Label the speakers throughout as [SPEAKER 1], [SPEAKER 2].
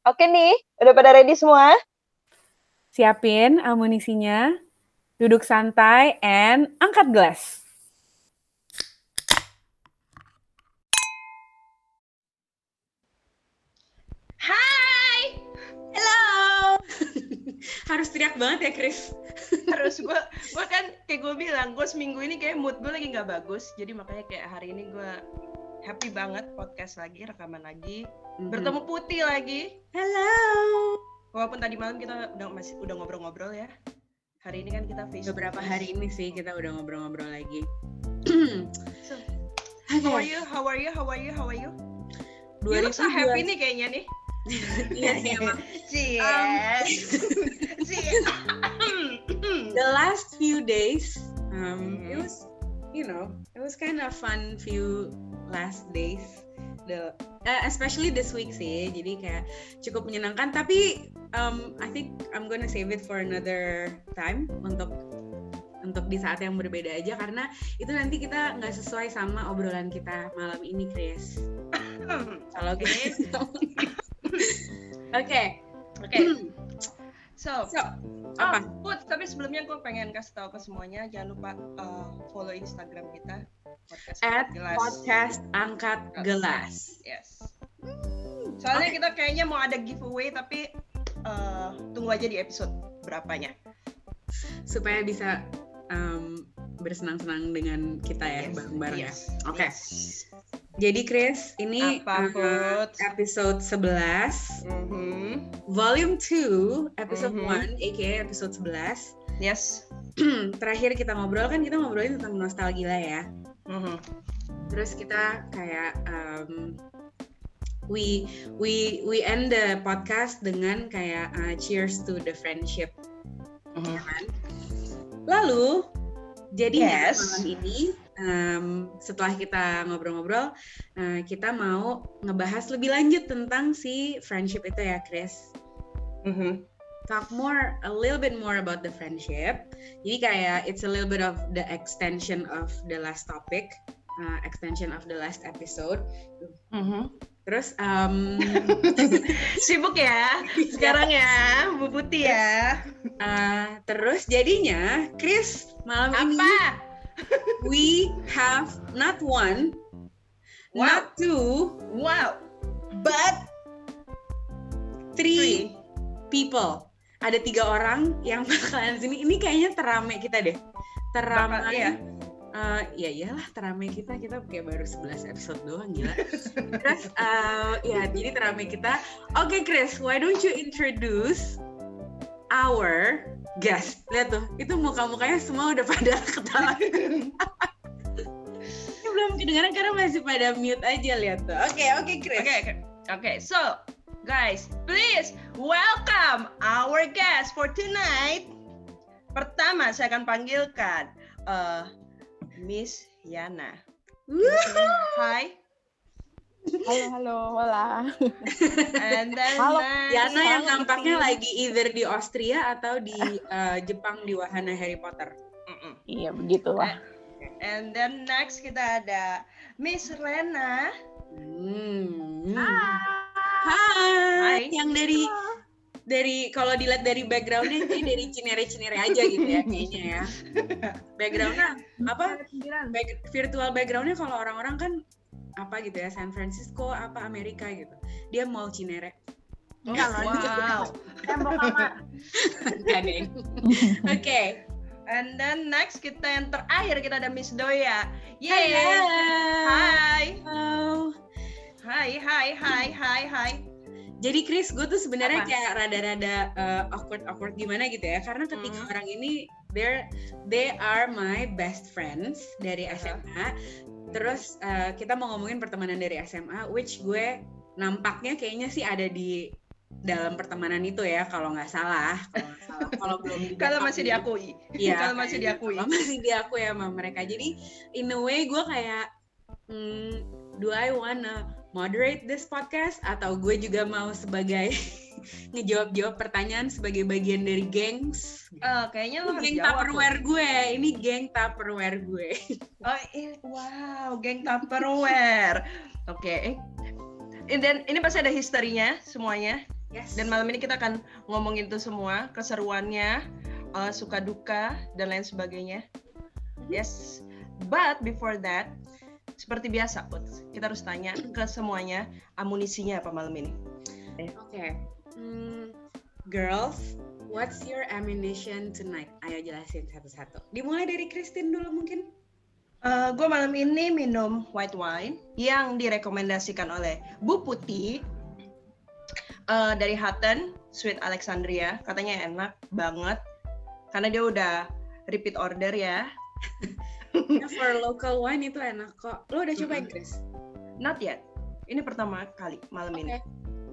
[SPEAKER 1] Oke nih, udah pada ready semua?
[SPEAKER 2] Siapin amunisinya, duduk santai, and angkat gelas.
[SPEAKER 3] Hai,
[SPEAKER 4] Halo. Harus teriak banget ya, Chris.
[SPEAKER 3] Harus gue, gue kan kayak gue bilang, gue seminggu ini kayak mood gue lagi nggak bagus, jadi makanya kayak hari ini gue happy banget podcast lagi, rekaman lagi,
[SPEAKER 4] Mhm.
[SPEAKER 3] bertemu Putih lagi.
[SPEAKER 4] Halo.
[SPEAKER 3] Walaupun tadi malam kita udah masih udah ngobrol-ngobrol ya. Hari ini kan kita face
[SPEAKER 4] Beberapa hari ini sih kita udah ngobrol-ngobrol lagi.
[SPEAKER 3] So, how are you? How are you? How are you? How are you? You look so
[SPEAKER 4] 2002.
[SPEAKER 3] happy nih kayaknya nih.
[SPEAKER 4] Iya sih emang.
[SPEAKER 3] Yes. Yes.
[SPEAKER 4] The last few days, um, it
[SPEAKER 3] Mhm.
[SPEAKER 4] was, you know, it was kind of fun few last days. The uh, especially this week sih, jadi kayak cukup menyenangkan. Tapi um, I think I'm gonna save it for another time untuk untuk di saat yang berbeda aja karena itu nanti kita nggak sesuai sama obrolan kita malam ini, Chris. Kalau gitu. Oke.
[SPEAKER 3] Oke. So,
[SPEAKER 4] So, apa?
[SPEAKER 3] Oh, Put, tapi sebelumnya gue pengen kasih tahu ke semuanya, jangan lupa uh, follow Instagram kita. Podcast
[SPEAKER 4] At
[SPEAKER 3] Gelas.
[SPEAKER 4] podcast angkat gelas.
[SPEAKER 3] Yes. Soalnya kita kayaknya mau ada giveaway, tapi uh, tunggu aja di episode berapanya.
[SPEAKER 4] supaya bisa um, bersenang-senang dengan kita ya
[SPEAKER 3] Yes.
[SPEAKER 4] bareng-bareng ya.
[SPEAKER 3] Yes.
[SPEAKER 4] Oke.
[SPEAKER 3] Yes.
[SPEAKER 4] Jadi Chris, ini
[SPEAKER 3] Apa,
[SPEAKER 4] uh, episode 11,
[SPEAKER 3] Mhm.
[SPEAKER 4] volume 2, episode
[SPEAKER 3] Mhm.
[SPEAKER 4] 1, aka episode 11.
[SPEAKER 3] Yes.
[SPEAKER 4] Terakhir kita ngobrol kan kita ngobrolin tentang nostalgia ya.
[SPEAKER 3] Mhm.
[SPEAKER 4] Terus kita kayak um, we we we end the podcast dengan kayak uh, cheers to the friendship ya kan? Lalu jadinya
[SPEAKER 3] Yes.
[SPEAKER 4] malam ini em, setelah kita ngobrol-ngobrol, eh, kita mau ngebahas lebih lanjut tentang si friendship itu ya, Chris.
[SPEAKER 3] Mhm.
[SPEAKER 4] Talk more, a little bit more about the friendship. Jadi kayak it's a little bit of the extension of the last topic, uh, extension of the last episode.
[SPEAKER 3] Mhm.
[SPEAKER 4] Terus em,
[SPEAKER 3] Sibuk ya sekarang ya, Bu Putih ya.
[SPEAKER 4] eh, terus jadinya, Chris malam ini
[SPEAKER 3] Apa?
[SPEAKER 4] We have not one,
[SPEAKER 3] Wow.
[SPEAKER 4] not two,
[SPEAKER 3] Wow.
[SPEAKER 4] but three,
[SPEAKER 3] Three.
[SPEAKER 4] people. Ada tiga orang yang bakalan sini. Ini kayaknya terame kita deh. Terame.
[SPEAKER 3] Bakal- iya.
[SPEAKER 4] Eh, ya iyalah terame kita kita kayak baru 11 episode doang gila. Terus eh, ya jadi terame kita. Oke Chris, why don't you introduce our guest? Lihat tuh, itu muka-mukanya semua udah pada ketawa. Ini belum kedengaran karena masih pada mute aja lihat tuh. Oke, oke Chris.
[SPEAKER 3] Oke, oke. Oke, so guys, please welcome our guest for tonight. Pertama, saya akan panggilkan eh, Miss Yana. Hi.
[SPEAKER 1] Halo, halo, hola.
[SPEAKER 3] And then
[SPEAKER 1] Halo,
[SPEAKER 4] Yana yang nampaknya lagi either di Austria atau di eh, Jepang di wahana Harry Potter.
[SPEAKER 3] Mm-mm.
[SPEAKER 1] Iya, begitulah.
[SPEAKER 3] And then next kita ada Miss Rena.
[SPEAKER 4] Hmm.
[SPEAKER 3] Hai.
[SPEAKER 4] Hai. Yang dari dari kalau dilihat dari backgroundnya kayak dari cinere-cinere aja gitu ya kayaknya ya. Backgroundnya apa? Back- virtual backgroundnya kalau orang-orang kan apa gitu ya San Francisco apa Amerika gitu. Dia mall Cinere.
[SPEAKER 3] Oh, wow.
[SPEAKER 1] Tembok kamar.
[SPEAKER 4] Enggak deh. Oke.
[SPEAKER 3] And then next kita yang terakhir kita ada Miss Doya. Yeay.
[SPEAKER 4] Halo.
[SPEAKER 3] Hai.
[SPEAKER 4] Halo.
[SPEAKER 3] Hai, hai, hai, hai, hai.
[SPEAKER 4] Jadi Chris, gue tuh sebenarnya kayak rada-rada uh, awkward awkward gimana gitu ya, karena ketiga
[SPEAKER 3] Hmm.
[SPEAKER 4] orang ini they're they are my best friends dari. SMA. Terus uh, kita mau ngomongin pertemanan dari SMA, which gue nampaknya kayaknya sih ada di dalam pertemanan itu ya, kalau nggak salah. Kalau belum
[SPEAKER 3] Kalau masih diakui.
[SPEAKER 4] Iya,
[SPEAKER 3] Kalau masih
[SPEAKER 4] kayaknya.
[SPEAKER 3] diakui.
[SPEAKER 4] Kalau masih diakui sama mereka. Jadi in a way gue kayak hmm, do I wanna moderate this podcast atau gue juga mau sebagai ngejawab-jawab pertanyaan sebagai bagian dari gengs.
[SPEAKER 3] Eh, kayaknya lo harus
[SPEAKER 4] Geng. Tupperware gue, ini geng Tupperware gue.
[SPEAKER 3] Oh, wow, geng Tupperware. Oke. And then ini pasti ada historinya semuanya.
[SPEAKER 4] Yes.
[SPEAKER 3] Dan malam ini kita akan ngomongin itu semua, keseruannya, uh, suka duka dan lain sebagainya. Yes. But before that, seperti biasa, Put, kita harus tanya ke semuanya amunisinya apa malam ini.
[SPEAKER 4] Oke. Hmm, girls, what's your ammunition tonight? Ayo jelasin satu-satu. Dimulai dari Christine dulu mungkin.
[SPEAKER 3] Uh, gue malam ini minum white wine yang direkomendasikan oleh Bu Putih uh, dari Hutton, Sweet Alexandria. Katanya enak banget karena dia udah repeat order ya.
[SPEAKER 4] For local wine itu enak kok. Lo udah cobain,
[SPEAKER 3] Mm-mm.
[SPEAKER 4] Chris?
[SPEAKER 3] Not yet. Ini pertama kali malam ini.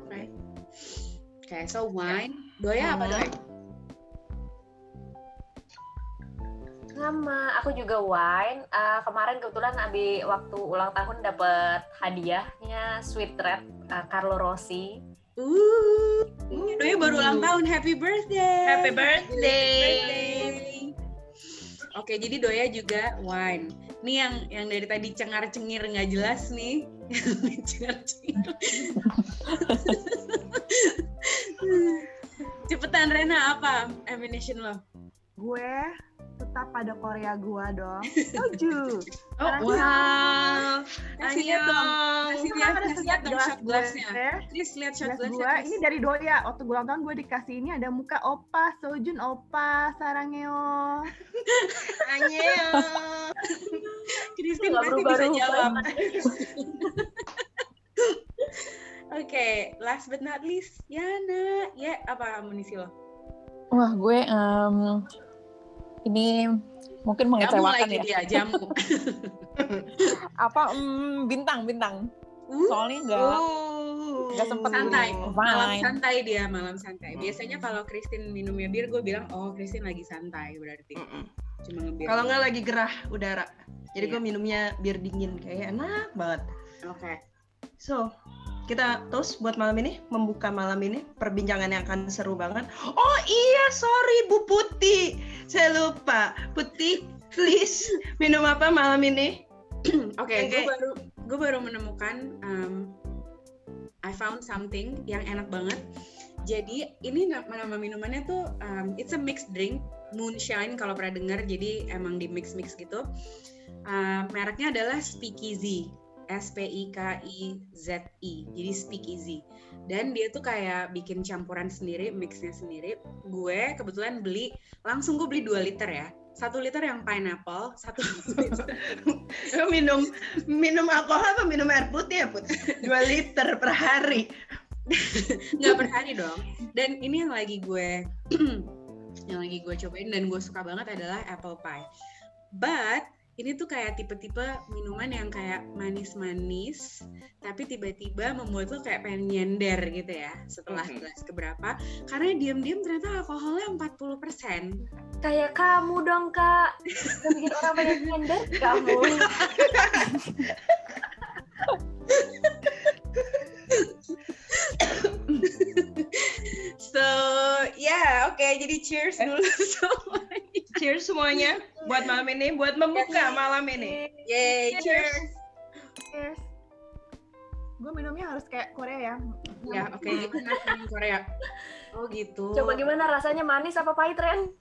[SPEAKER 4] Right. Oke, so wine. Doya apa doya?
[SPEAKER 5] Sama, aku juga wine. Eh, kemarin kebetulan abi waktu ulang tahun dapat hadiahnya sweet red eh, Carlo Rossi.
[SPEAKER 4] Uh, Doya baru ulang tahun. Happy birthday.
[SPEAKER 3] Happy birthday.
[SPEAKER 4] birthday. Oke, jadi Doya juga wine. Nih yang yang dari tadi cengar-cengir nggak jelas nih. Cengar-cengir. Cepetan Rena apa ammunition lo?
[SPEAKER 1] Gue tetap pada Korea gua dong. Soju.
[SPEAKER 3] Oh, wow.
[SPEAKER 4] Kasih lihat dong.
[SPEAKER 3] Annyeong.
[SPEAKER 4] Kasih
[SPEAKER 1] Kan
[SPEAKER 4] lihat,
[SPEAKER 1] ada
[SPEAKER 4] kasih lihat dong shot
[SPEAKER 1] gue.
[SPEAKER 4] glassnya. Chris lihat shot glassnya.
[SPEAKER 1] gua ini dari Doya. Waktu gue ulang tahun gue dikasih ini ada muka opa, Sojun opa, sarangeo.
[SPEAKER 3] Annyeong.
[SPEAKER 4] Christine pasti bisa jawab. Oke, last but not least, Yana. Ya, apa amunisi lo?
[SPEAKER 6] Wah, gue em, ini mungkin
[SPEAKER 4] Jamu
[SPEAKER 6] mengecewakan
[SPEAKER 4] lagi
[SPEAKER 6] ya.
[SPEAKER 4] dia, jamu.
[SPEAKER 6] Apa em, bintang bintang?
[SPEAKER 4] Uh,
[SPEAKER 6] Soalnya nggak
[SPEAKER 3] Oh.
[SPEAKER 6] nggak sempet
[SPEAKER 4] santai. Malam santai dia, malam santai. Biasanya kalau Christine minumnya bir, gue bilang, oh Christine lagi santai berarti.
[SPEAKER 3] Mm-mm.
[SPEAKER 4] Cuma ngebir.
[SPEAKER 3] Kalau nggak lagi gerah udara. Jadi
[SPEAKER 4] Iya.
[SPEAKER 3] gue minumnya bir dingin kayak enak banget.
[SPEAKER 4] Oke.
[SPEAKER 3] So, kita toast buat malam ini, membuka malam ini, perbincangan yang akan seru banget. Oh iya, sorry Bu Putih, saya lupa. Putih, please minum apa malam ini?
[SPEAKER 4] Oke, gue
[SPEAKER 3] Oke.
[SPEAKER 4] baru gue baru menemukan um, I found something yang enak banget. Jadi ini na- nama minumannya tuh um, it's a mixed drink, moonshine kalau pernah dengar. Jadi emang di mix mix gitu. Uh, mereknya adalah Speakeasy. S P I K I Z I. Jadi Speakeasy. Dan dia tuh kayak bikin campuran sendiri, mixnya sendiri. Gue kebetulan beli langsung gue beli 2 liter ya. Satu liter yang pineapple, satu liter
[SPEAKER 3] minum minum alkohol apa minum air putih ya Put? 2 liter per hari.
[SPEAKER 4] nggak per hari dong dan ini yang lagi gue yang lagi gue cobain dan gue suka banget adalah apple pie but ini tuh kayak tipe-tipe minuman yang kayak manis-manis tapi tiba-tiba membuat lo kayak pengen nyender gitu ya setelah gelas keberapa. Karena diam-diam ternyata alkoholnya 40%
[SPEAKER 5] Kayak kamu dong kak, yang bikin orang banyak nyender kamu.
[SPEAKER 4] so ya oke jadi cheers dulu semuanya
[SPEAKER 3] Cheers semuanya buat malam ini, buat membuka malam ini.
[SPEAKER 4] yay cheers
[SPEAKER 1] Cheers. Gue minumnya harus kayak Korea ya.
[SPEAKER 4] ya oke gimana minum Korea oh gitu
[SPEAKER 5] Coba gimana rasanya manis apa pahit Ren?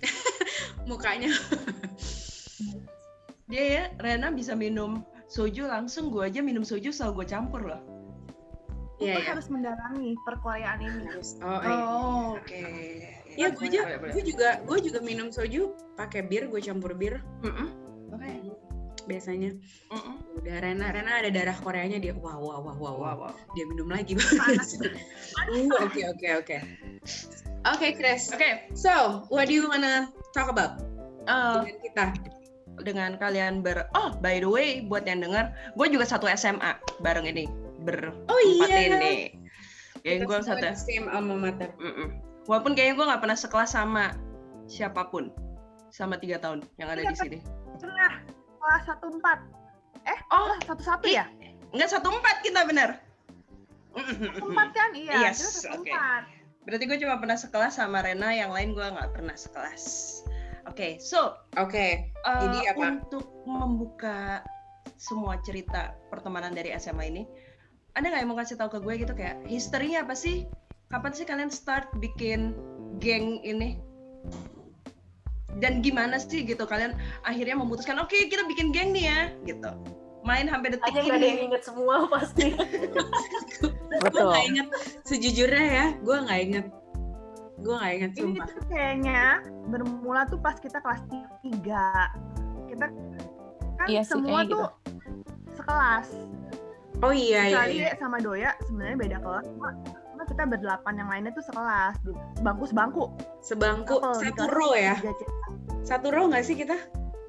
[SPEAKER 4] mukanya
[SPEAKER 3] Dia ya, Rena bisa minum soju langsung, gue aja minum soju selalu gue campur loh.
[SPEAKER 4] Iya
[SPEAKER 1] Gue
[SPEAKER 4] ya.
[SPEAKER 1] harus mendalami perkoreaan ini.
[SPEAKER 4] Oh iya.
[SPEAKER 3] Oh, oke.
[SPEAKER 4] Ya gue juga, gue juga, gue juga minum soju pakai bir, gue campur bir
[SPEAKER 3] Mm-mm. Oke.
[SPEAKER 4] biasanya.
[SPEAKER 3] Mm-mm.
[SPEAKER 4] Udah Rena, Rena ada darah Koreanya dia, wah wah wah wah wah,
[SPEAKER 3] Wow, wow.
[SPEAKER 4] dia minum lagi.
[SPEAKER 1] Panas.
[SPEAKER 4] Uh, Oke oke oke. Oke Chris,
[SPEAKER 3] Oke,
[SPEAKER 4] so what do you wanna talk about
[SPEAKER 3] eh,
[SPEAKER 4] dengan kita?
[SPEAKER 3] dengan kalian ber oh by the way buat yang denger gue juga satu SMA bareng ini ber
[SPEAKER 4] Oh
[SPEAKER 3] empat
[SPEAKER 4] iya.
[SPEAKER 3] ini kayak
[SPEAKER 4] Kita
[SPEAKER 3] gue satu
[SPEAKER 4] same alma mater.
[SPEAKER 3] Mm-mm. walaupun kayaknya gue nggak pernah sekelas sama siapa pun sama tiga tahun yang ada di sini
[SPEAKER 1] Tengah kelas satu empat. Eh,
[SPEAKER 3] oh
[SPEAKER 1] satu satu ya?
[SPEAKER 3] nggak satu empat kita bener
[SPEAKER 1] Empat kan? Iya.
[SPEAKER 3] Yes,
[SPEAKER 1] satu
[SPEAKER 3] oke.
[SPEAKER 1] empat.
[SPEAKER 3] berarti gue cuma pernah sekelas sama Rena yang lain gue nggak pernah sekelas oke so
[SPEAKER 4] Oke,
[SPEAKER 3] Uh,
[SPEAKER 4] Jadi apa?
[SPEAKER 3] Untuk membuka semua cerita pertemanan dari SMA ini, ada nggak yang mau kasih tahu ke gue gitu kayak historinya apa sih? Kapan sih kalian start bikin geng ini? Dan gimana sih gitu kalian akhirnya memutuskan oke kita bikin geng nih ya gitu. Main sampai detik
[SPEAKER 5] Aja nggak ada yang
[SPEAKER 3] ini.
[SPEAKER 5] inget semua pasti.
[SPEAKER 4] gue
[SPEAKER 6] Betul.
[SPEAKER 4] nggak inget sejujurnya ya gue nggak inget gue nggak inget
[SPEAKER 1] Ini
[SPEAKER 4] sumpah
[SPEAKER 1] tuh kayaknya bermula tuh pas kita kelas 3. Kita kan
[SPEAKER 6] Iya sih,
[SPEAKER 1] semua
[SPEAKER 6] kayaknya
[SPEAKER 1] tuh sekelas.
[SPEAKER 4] Oh iya iya,
[SPEAKER 1] Kecuali
[SPEAKER 4] iya.
[SPEAKER 1] sama Doya sebenarnya beda kelas. Cuma kita berdelapan yang lainnya tuh sekelas. Bangku sebangku.
[SPEAKER 4] sebangku
[SPEAKER 1] di
[SPEAKER 4] satu
[SPEAKER 1] kelas
[SPEAKER 4] row ya
[SPEAKER 1] tiga, Cik.
[SPEAKER 4] satu row nggak sih kita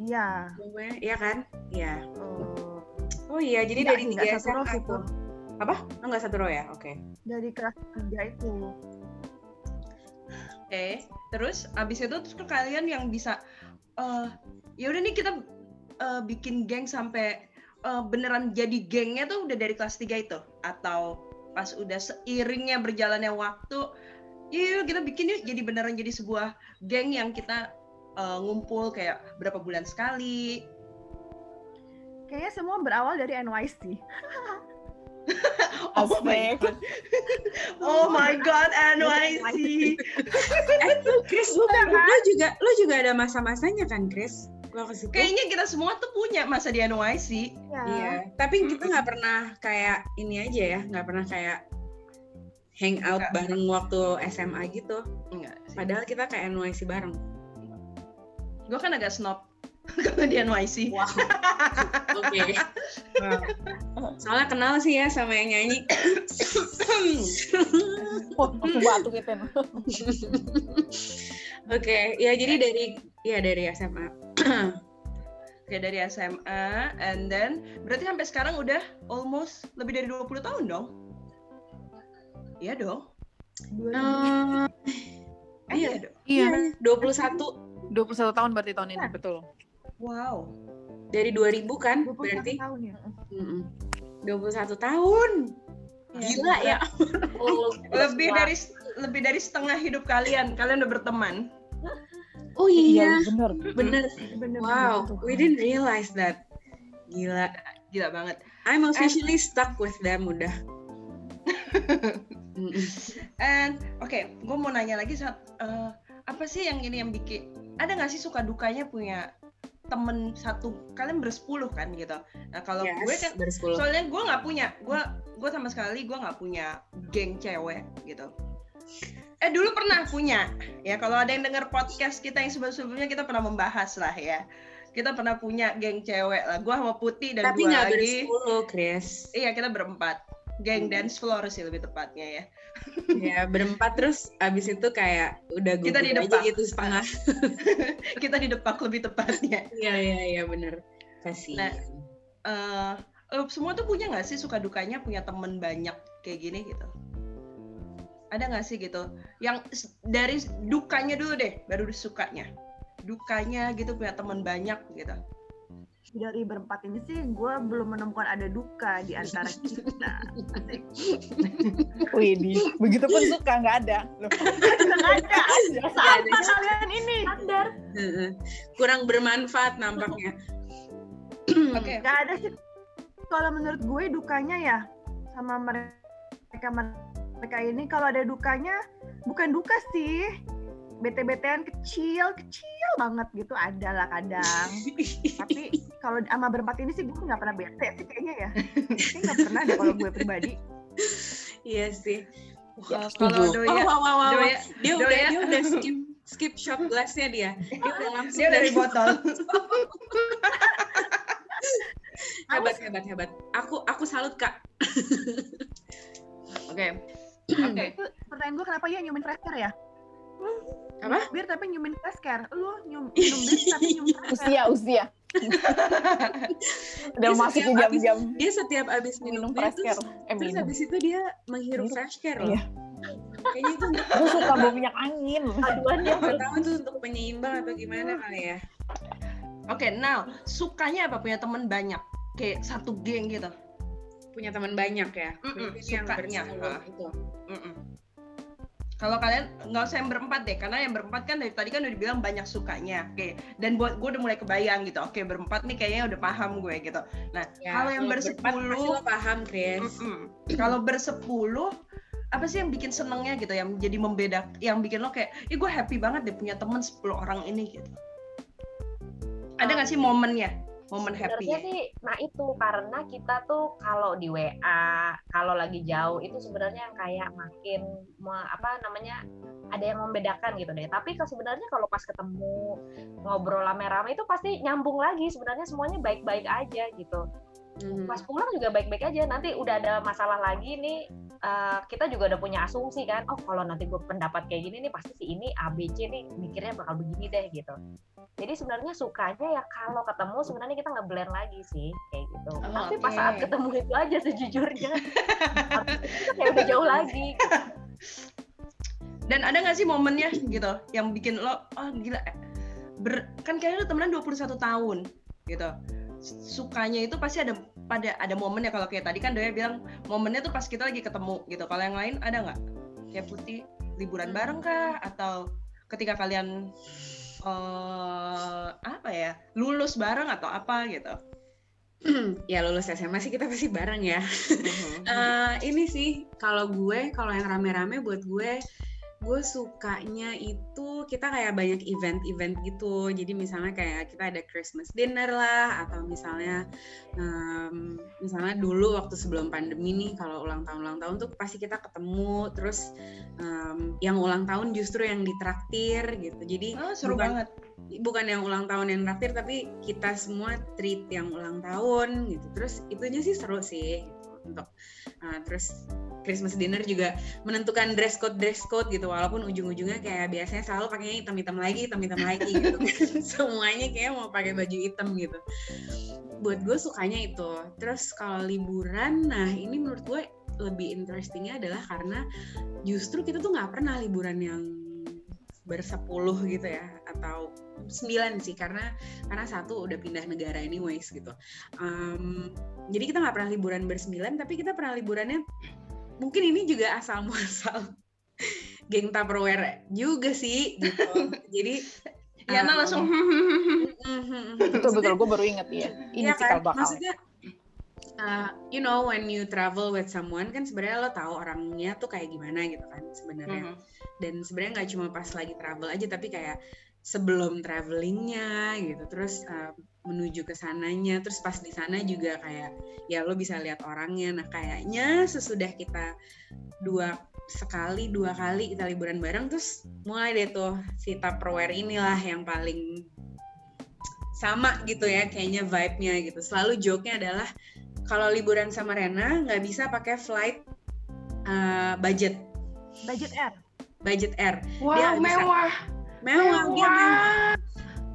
[SPEAKER 1] Iya.
[SPEAKER 4] Iya kan iya
[SPEAKER 1] Oh.
[SPEAKER 4] oh iya jadi
[SPEAKER 1] Nggak
[SPEAKER 4] dari tiga
[SPEAKER 1] satu row
[SPEAKER 4] tuh apa oh nggak satu row ya oke
[SPEAKER 1] Dari kelas 3 itu.
[SPEAKER 3] Oke, terus abis itu terus ke kalian yang bisa eh ya udah nih kita eh, bikin geng sampai eh, beneran jadi gengnya tuh udah dari kelas 3 itu. Atau pas udah seiringnya berjalannya waktu yuk kita bikin yuk. Jadi beneran jadi sebuah geng yang kita eh, ngumpul kayak berapa bulan sekali.
[SPEAKER 1] Kayaknya semua berawal dari NYC.
[SPEAKER 3] oh my
[SPEAKER 6] Asik.
[SPEAKER 3] god. Oh my god NYC
[SPEAKER 4] eh Chris lu, lu juga lu juga ada masa-masanya kan Chris lo ke situ
[SPEAKER 3] kayaknya kita semua tuh punya masa di NYC
[SPEAKER 1] Ya.
[SPEAKER 4] Iya, tapi kita nggak pernah kayak ini aja ya, nggak pernah kayak hang out bareng waktu SMA gitu.
[SPEAKER 3] enggak sih.
[SPEAKER 4] Padahal kita kayak NYC bareng.
[SPEAKER 3] gue kan agak snob kalau di NYC
[SPEAKER 4] Wow. Oke. Wow. Soalnya kenal sih ya sama yang nyanyi.
[SPEAKER 6] Batuk gitu.
[SPEAKER 4] Oke, ya jadi dari ya dari SMA.
[SPEAKER 3] Kayak dari SMA, and then berarti sampai sekarang udah almost lebih dari 20 tahun dong? Iya dong.
[SPEAKER 4] Eh, iya,
[SPEAKER 3] iya dong.
[SPEAKER 6] Iya,
[SPEAKER 4] 21
[SPEAKER 6] 21 tahun berarti tahun ini, betul.
[SPEAKER 3] Wow.
[SPEAKER 4] dari 2000 kan
[SPEAKER 1] 21
[SPEAKER 4] berarti?
[SPEAKER 1] tahun ya.
[SPEAKER 4] Mm-mm. 21 tahun. Gila ya.
[SPEAKER 5] Oh,
[SPEAKER 3] Lebih dari lebih dari setengah hidup kalian, kalian udah berteman.
[SPEAKER 4] Oh iya,
[SPEAKER 6] bener.
[SPEAKER 4] bener.
[SPEAKER 1] Bener
[SPEAKER 4] Wow, we didn't realize that. Gila.
[SPEAKER 3] Gila banget.
[SPEAKER 4] I'm officially stuck with them udah.
[SPEAKER 3] And oke, gue mau nanya lagi saat eh, apa sih yang ini yang bikin ada nggak sih suka dukanya punya temen satu kalian bersepuluh kan gitu. Nah kalau
[SPEAKER 4] Yes,
[SPEAKER 3] gue kan
[SPEAKER 4] bersepuluh.
[SPEAKER 3] soalnya gue nggak punya gue gue sama sekali gue nggak punya geng cewek gitu eh dulu pernah punya ya kalau ada yang dengar podcast kita yang sebelum sebelumnya kita pernah membahas lah ya kita pernah punya geng cewek lah gue sama putih dan
[SPEAKER 4] Tapi nggak
[SPEAKER 3] lagi
[SPEAKER 4] bersepuluh, Chris.
[SPEAKER 3] iya kita berempat geng
[SPEAKER 4] Hmm.
[SPEAKER 3] dance floor sih lebih tepatnya ya
[SPEAKER 4] ya berempat terus abis itu kayak udah
[SPEAKER 3] Kita di
[SPEAKER 4] aja
[SPEAKER 3] depan.
[SPEAKER 4] gitu setengah.
[SPEAKER 3] kita di depak lebih tepatnya
[SPEAKER 4] Iya iya iya bener. Kasih.
[SPEAKER 3] Nah, eh, semua tuh punya nggak sih suka dukanya punya temen banyak kayak gini gitu ada nggak sih gitu yang dari dukanya dulu deh baru sukanya dukanya gitu punya temen banyak gitu
[SPEAKER 1] Dari berempat ini sih gue belum menemukan ada duka di antara kita.
[SPEAKER 6] Widih, begitu pun suka nggak ada. Loh,
[SPEAKER 1] Nggak ada.
[SPEAKER 4] Ada.
[SPEAKER 1] Apa kalian ini?
[SPEAKER 5] Standar.
[SPEAKER 4] Heeh. Kurang bermanfaat nampaknya.
[SPEAKER 3] oke
[SPEAKER 1] Gak ada sih. Kalau menurut gue dukanya ya sama mereka mereka ini kalau ada dukanya bukan duka sih. BT-BTan kecil kecil banget gitu ada lah kadang. Tapi kalau sama berempat ini sih gue nggak pernah bete sih kayaknya ya. Kayaknya nggak pernah deh kalau gue pribadi.
[SPEAKER 4] iya sih.
[SPEAKER 3] Wah,
[SPEAKER 6] setuju.
[SPEAKER 3] kalau
[SPEAKER 4] Oh,
[SPEAKER 3] doya
[SPEAKER 4] wow, wow, wow.
[SPEAKER 3] Doya-
[SPEAKER 4] Dia udah dia udah skip skip shot glassnya dia. Dia udah langsung
[SPEAKER 3] dia dari botol
[SPEAKER 4] hebat hebat hebat. Aku aku salut kak.
[SPEAKER 3] oke oke
[SPEAKER 1] Itu pertanyaan gue kenapa ya nyumin fresh care ya?
[SPEAKER 4] Apa?
[SPEAKER 1] Bir tapi nyumin fresh care. Lu nyum, minum bir tapi fresh care.
[SPEAKER 6] Usia, usia. Udah
[SPEAKER 4] Dia
[SPEAKER 6] masuk ke jam-jam
[SPEAKER 4] Dia setiap abis minum,
[SPEAKER 6] minum
[SPEAKER 4] bir
[SPEAKER 6] fresh
[SPEAKER 4] terus.
[SPEAKER 6] Eh,
[SPEAKER 4] terus
[SPEAKER 6] minum.
[SPEAKER 4] habis itu dia menghirup fresh care loh.
[SPEAKER 6] Iya.
[SPEAKER 4] Kayaknya itu untuk
[SPEAKER 6] Gue suka bau minyak angin.
[SPEAKER 5] Aduan ya.
[SPEAKER 4] tahu itu untuk penyeimbang atau gimana kali ya.
[SPEAKER 3] oke now sukanya apa punya temen banyak kayak satu geng gitu
[SPEAKER 4] Punya teman banyak ya. Berarti yang
[SPEAKER 3] sukanya. Ah.
[SPEAKER 4] itu.
[SPEAKER 3] Mm-mm. Kalau kalian nggak usah yang berempat deh, karena yang berempat kan dari tadi kan udah dibilang banyak sukanya, oke. Dan buat gue udah mulai kebayang gitu, oke berempat nih kayaknya udah paham gue gitu. Nah
[SPEAKER 4] Ya,
[SPEAKER 3] kalau yang bersepuluh,
[SPEAKER 4] paham, Chris.
[SPEAKER 3] Mm-mm. kalau bersepuluh apa sih yang bikin senengnya gitu, yang jadi membeda, yang bikin lo kayak, ih gue happy banget deh punya temen 10 orang ini gitu. Ada nggak sih momennya, momen
[SPEAKER 5] Sebenarnya
[SPEAKER 3] happy?
[SPEAKER 5] sih, nah itu karena kita tuh kalau di WA, kalau lagi jauh itu sebenarnya yang kayak makin me- apa namanya ada yang membedakan gitu deh. Tapi kalau sebenarnya kalau pas ketemu ngobrol rame-rame itu pasti nyambung lagi. Sebenarnya semuanya baik-baik aja gitu.
[SPEAKER 4] Mhm.
[SPEAKER 5] Pas pulang juga baik-baik aja. Nanti udah ada masalah lagi nih, eh, kita juga udah punya asumsi kan. Oh kalau nanti gue pendapat kayak gini nih pasti si ini A B C nih mikirnya bakal begini deh gitu. Jadi sebenarnya sukanya ya kalau ketemu sebenarnya kita nge-blend lagi sih kayak gitu.
[SPEAKER 3] Oh,
[SPEAKER 5] Tapi pas
[SPEAKER 3] oke.
[SPEAKER 5] saat ketemu itu aja sejujurnya. Kita kayak udah jauh lagi.
[SPEAKER 3] Dan ada nggak sih momennya gitu, yang bikin lo, oh gila, eh, ber, kan kayaknya lo temenan 21 tahun gitu. Sukanya itu pasti ada pada ada momennya kalau kayak tadi kan Doya bilang momennya tuh pas kita lagi ketemu gitu. Kalau yang lain ada nggak? Kayak putih liburan bareng kah atau ketika kalian eh apa ya lulus bareng atau apa gitu?
[SPEAKER 4] ya lulus SMA sih kita pasti bareng ya. Eh, ini sih kalau gue kalau yang rame-rame buat gue gue sukanya itu kita kayak banyak event-event gitu. Jadi misalnya kayak kita ada Christmas dinner lah atau misalnya em, misalnya dulu waktu sebelum pandemi nih kalau ulang tahun ulang tahun tuh pasti kita ketemu. Terus em, yang ulang tahun justru yang ditraktir gitu. Jadi
[SPEAKER 3] Oh, seru
[SPEAKER 4] bukan-
[SPEAKER 3] banget.
[SPEAKER 4] bukan yang ulang tahun yang traktir tapi kita semua treat yang ulang tahun gitu. Terus itunya sih seru sih untuk uh, terus Christmas dinner juga menentukan dress code dress code gitu. Walaupun ujung-ujungnya kayak biasanya selalu pakainya hitam-hitam lagi hitam-hitam lagi gitu. Semuanya kayak mau pakai baju hitam gitu. Buat gue sukanya itu. Terus kalau liburan nah ini menurut gue lebih interestingnya adalah karena justru kita tuh nggak pernah liburan yang bersepuluh gitu ya atau sembilan sih karena karena satu udah pindah negara anyways gitu Em, jadi kita nggak pernah liburan bersembilan tapi kita pernah liburannya mungkin ini juga asal muasal geng Tupperware juga sih gitu jadi
[SPEAKER 3] Yana
[SPEAKER 4] em,
[SPEAKER 3] langsung
[SPEAKER 6] Betul betul, gue baru inget ya. Ini
[SPEAKER 4] Iya
[SPEAKER 6] cikal
[SPEAKER 4] kan?
[SPEAKER 6] bakal.
[SPEAKER 4] Maksudnya, uh, you know, when you travel with someone kan sebenarnya lo tahu orangnya tuh kayak gimana gitu kan sebenarnya.
[SPEAKER 3] Mhm.
[SPEAKER 4] Dan sebenarnya nggak cuma pas lagi travel aja, tapi kayak sebelum travelingnya gitu, terus uh, menuju ke sananya, terus pas di sana juga kayak ya lo bisa lihat orangnya. Nah kayaknya sesudah kita dua sekali dua kali kita liburan bareng, terus mulai deh tuh si Tupperware inilah yang paling sama gitu ya kayaknya vibe-nya gitu. Selalu joke-nya adalah kalau liburan sama Rena nggak bisa pakai flight uh, budget
[SPEAKER 1] Budget R.
[SPEAKER 4] budget air.
[SPEAKER 3] Wow,
[SPEAKER 4] Dia bisa.
[SPEAKER 3] mewah.
[SPEAKER 4] Mewah, dia mewah.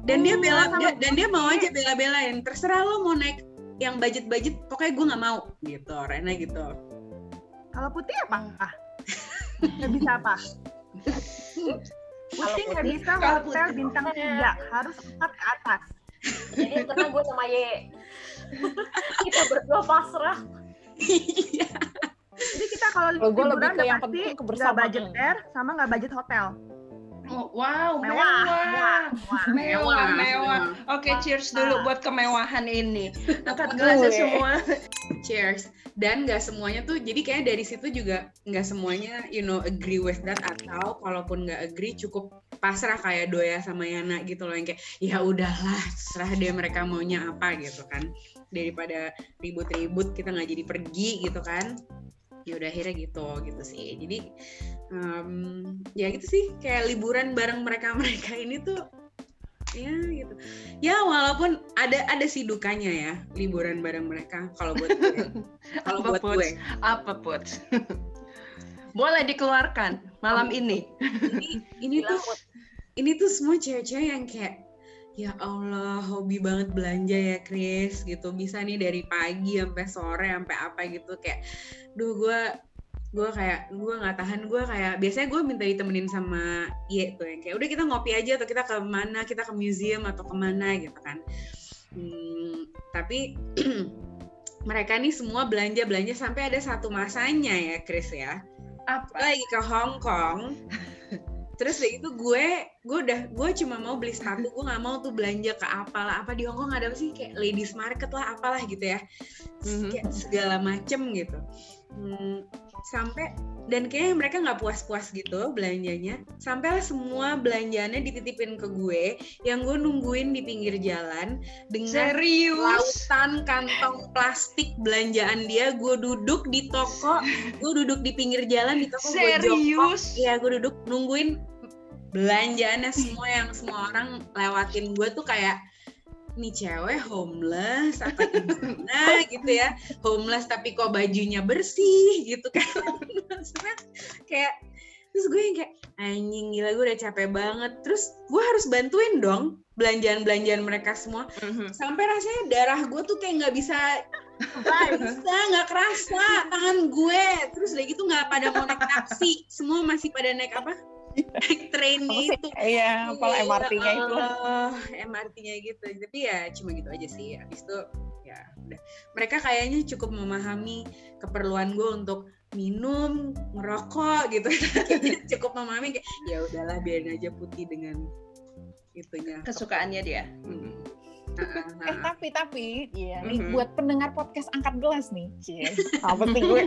[SPEAKER 4] Dan dia bela dia- dan dia mau aja bela-belain. Terserah lo mau naik yang budget-budget, pokoknya gue nggak mau gitu, Rena gitu.
[SPEAKER 1] Kalau putih apa? Ah. Nggak bisa apa? Putih nggak bisa hotel bintang tiga, harus empat ke atas.
[SPEAKER 5] Jadi karena gue sama Ye kita berdua pasrah.
[SPEAKER 4] Iya.
[SPEAKER 1] Jadi kita kalau liburan udah pasti nggak budget air sama nggak budget hotel.
[SPEAKER 3] Oh, wow,
[SPEAKER 1] Mewah,
[SPEAKER 3] mewah.
[SPEAKER 1] mewah.
[SPEAKER 3] Mewah, mewah. Oke, cheers dulu buat kemewahan ini. Angkat gelasnya semua.
[SPEAKER 4] Cheers. Dan nggak semuanya tuh, jadi kayak dari situ juga nggak semuanya, you know, agree with that atau kalaupun nggak agree cukup pasrah kayak Doya sama Yana gitu loh yang kayak ya udahlah serah deh mereka maunya apa gitu kan daripada ribut-ribut kita nggak jadi pergi gitu kan ya udah akhirnya gitu gitu sih. Jadi em, ya gitu sih kayak liburan bareng mereka mereka ini tuh ya gitu. Ya walaupun ada ada sih dukanya ya liburan bareng mereka kalau buat gue. Kalau buat gue.
[SPEAKER 3] Apa, Put? Boleh dikeluarkan malam ini.
[SPEAKER 4] ini, ini tuh ini tuh semua cewek-cewek yang kayak ya Allah hobi banget belanja ya Chris gitu bisa nih dari pagi sampai sore sampai apa gitu kayak duh gue gue kayak gue nggak tahan gue kayak biasanya gue minta ditemenin sama Ye tuh yang kayak udah kita ngopi aja atau kita ke mana kita ke museum atau ke mana gitu kan Hmm, tapi mereka nih semua belanja belanja sampai ada satu masanya ya Chris ya
[SPEAKER 3] Apa?
[SPEAKER 4] Lagi ke Hong Kong. Terus dari itu gue, gue udah, gue cuma mau beli sepatu, gue nggak mau tuh belanja ke apalah, apa di Hong Kong ada apa sih kayak ladies market lah, apalah gitu ya,
[SPEAKER 3] Mhm.
[SPEAKER 4] kayak segala macem gitu. Hmm, sampai dan kayaknya mereka nggak puas-puas gitu belanjanya, sampailah semua belanjaannya dititipin ke gue, yang gue nungguin di pinggir jalan dengan
[SPEAKER 3] Serius?
[SPEAKER 4] lautan kantong plastik belanjaan dia. Gue duduk di toko gue duduk di pinggir jalan di toko gue jongkok. Iya gue duduk nungguin belanjaannya semua yang semua orang lewatin. Gue tuh kayak nih cewek homeless apa gimana gitu ya. Homeless tapi kok bajunya bersih gitu kan. Maksudnya kayak terus gue yang kayak anjing gila gue udah capek banget. Terus gue harus bantuin dong belanjaan-belanjaan mereka semua.
[SPEAKER 3] Mhm.
[SPEAKER 4] sampai rasanya darah gue tuh kayak nggak bisa bisa nggak kerasa tangan gue. Terus udah gitu nggak pada mau naik taksi. Semua masih pada naik apa trainnya itu
[SPEAKER 6] Iya, apalah MRT-nya itu.
[SPEAKER 4] Oh, MRT-nya gitu tapi ya cuma gitu aja sih habis itu ya udah mereka kayaknya cukup memahami keperluan gue untuk minum ngerokok gitu cukup memahami kayak ya udahlah biarin aja putih dengan itunya
[SPEAKER 3] Kesukaannya dia.
[SPEAKER 4] Mm.
[SPEAKER 6] Eh tapi tapi iya nih
[SPEAKER 3] Mhm.
[SPEAKER 6] buat pendengar podcast angkat gelas nih. Cie. Apa sih gue?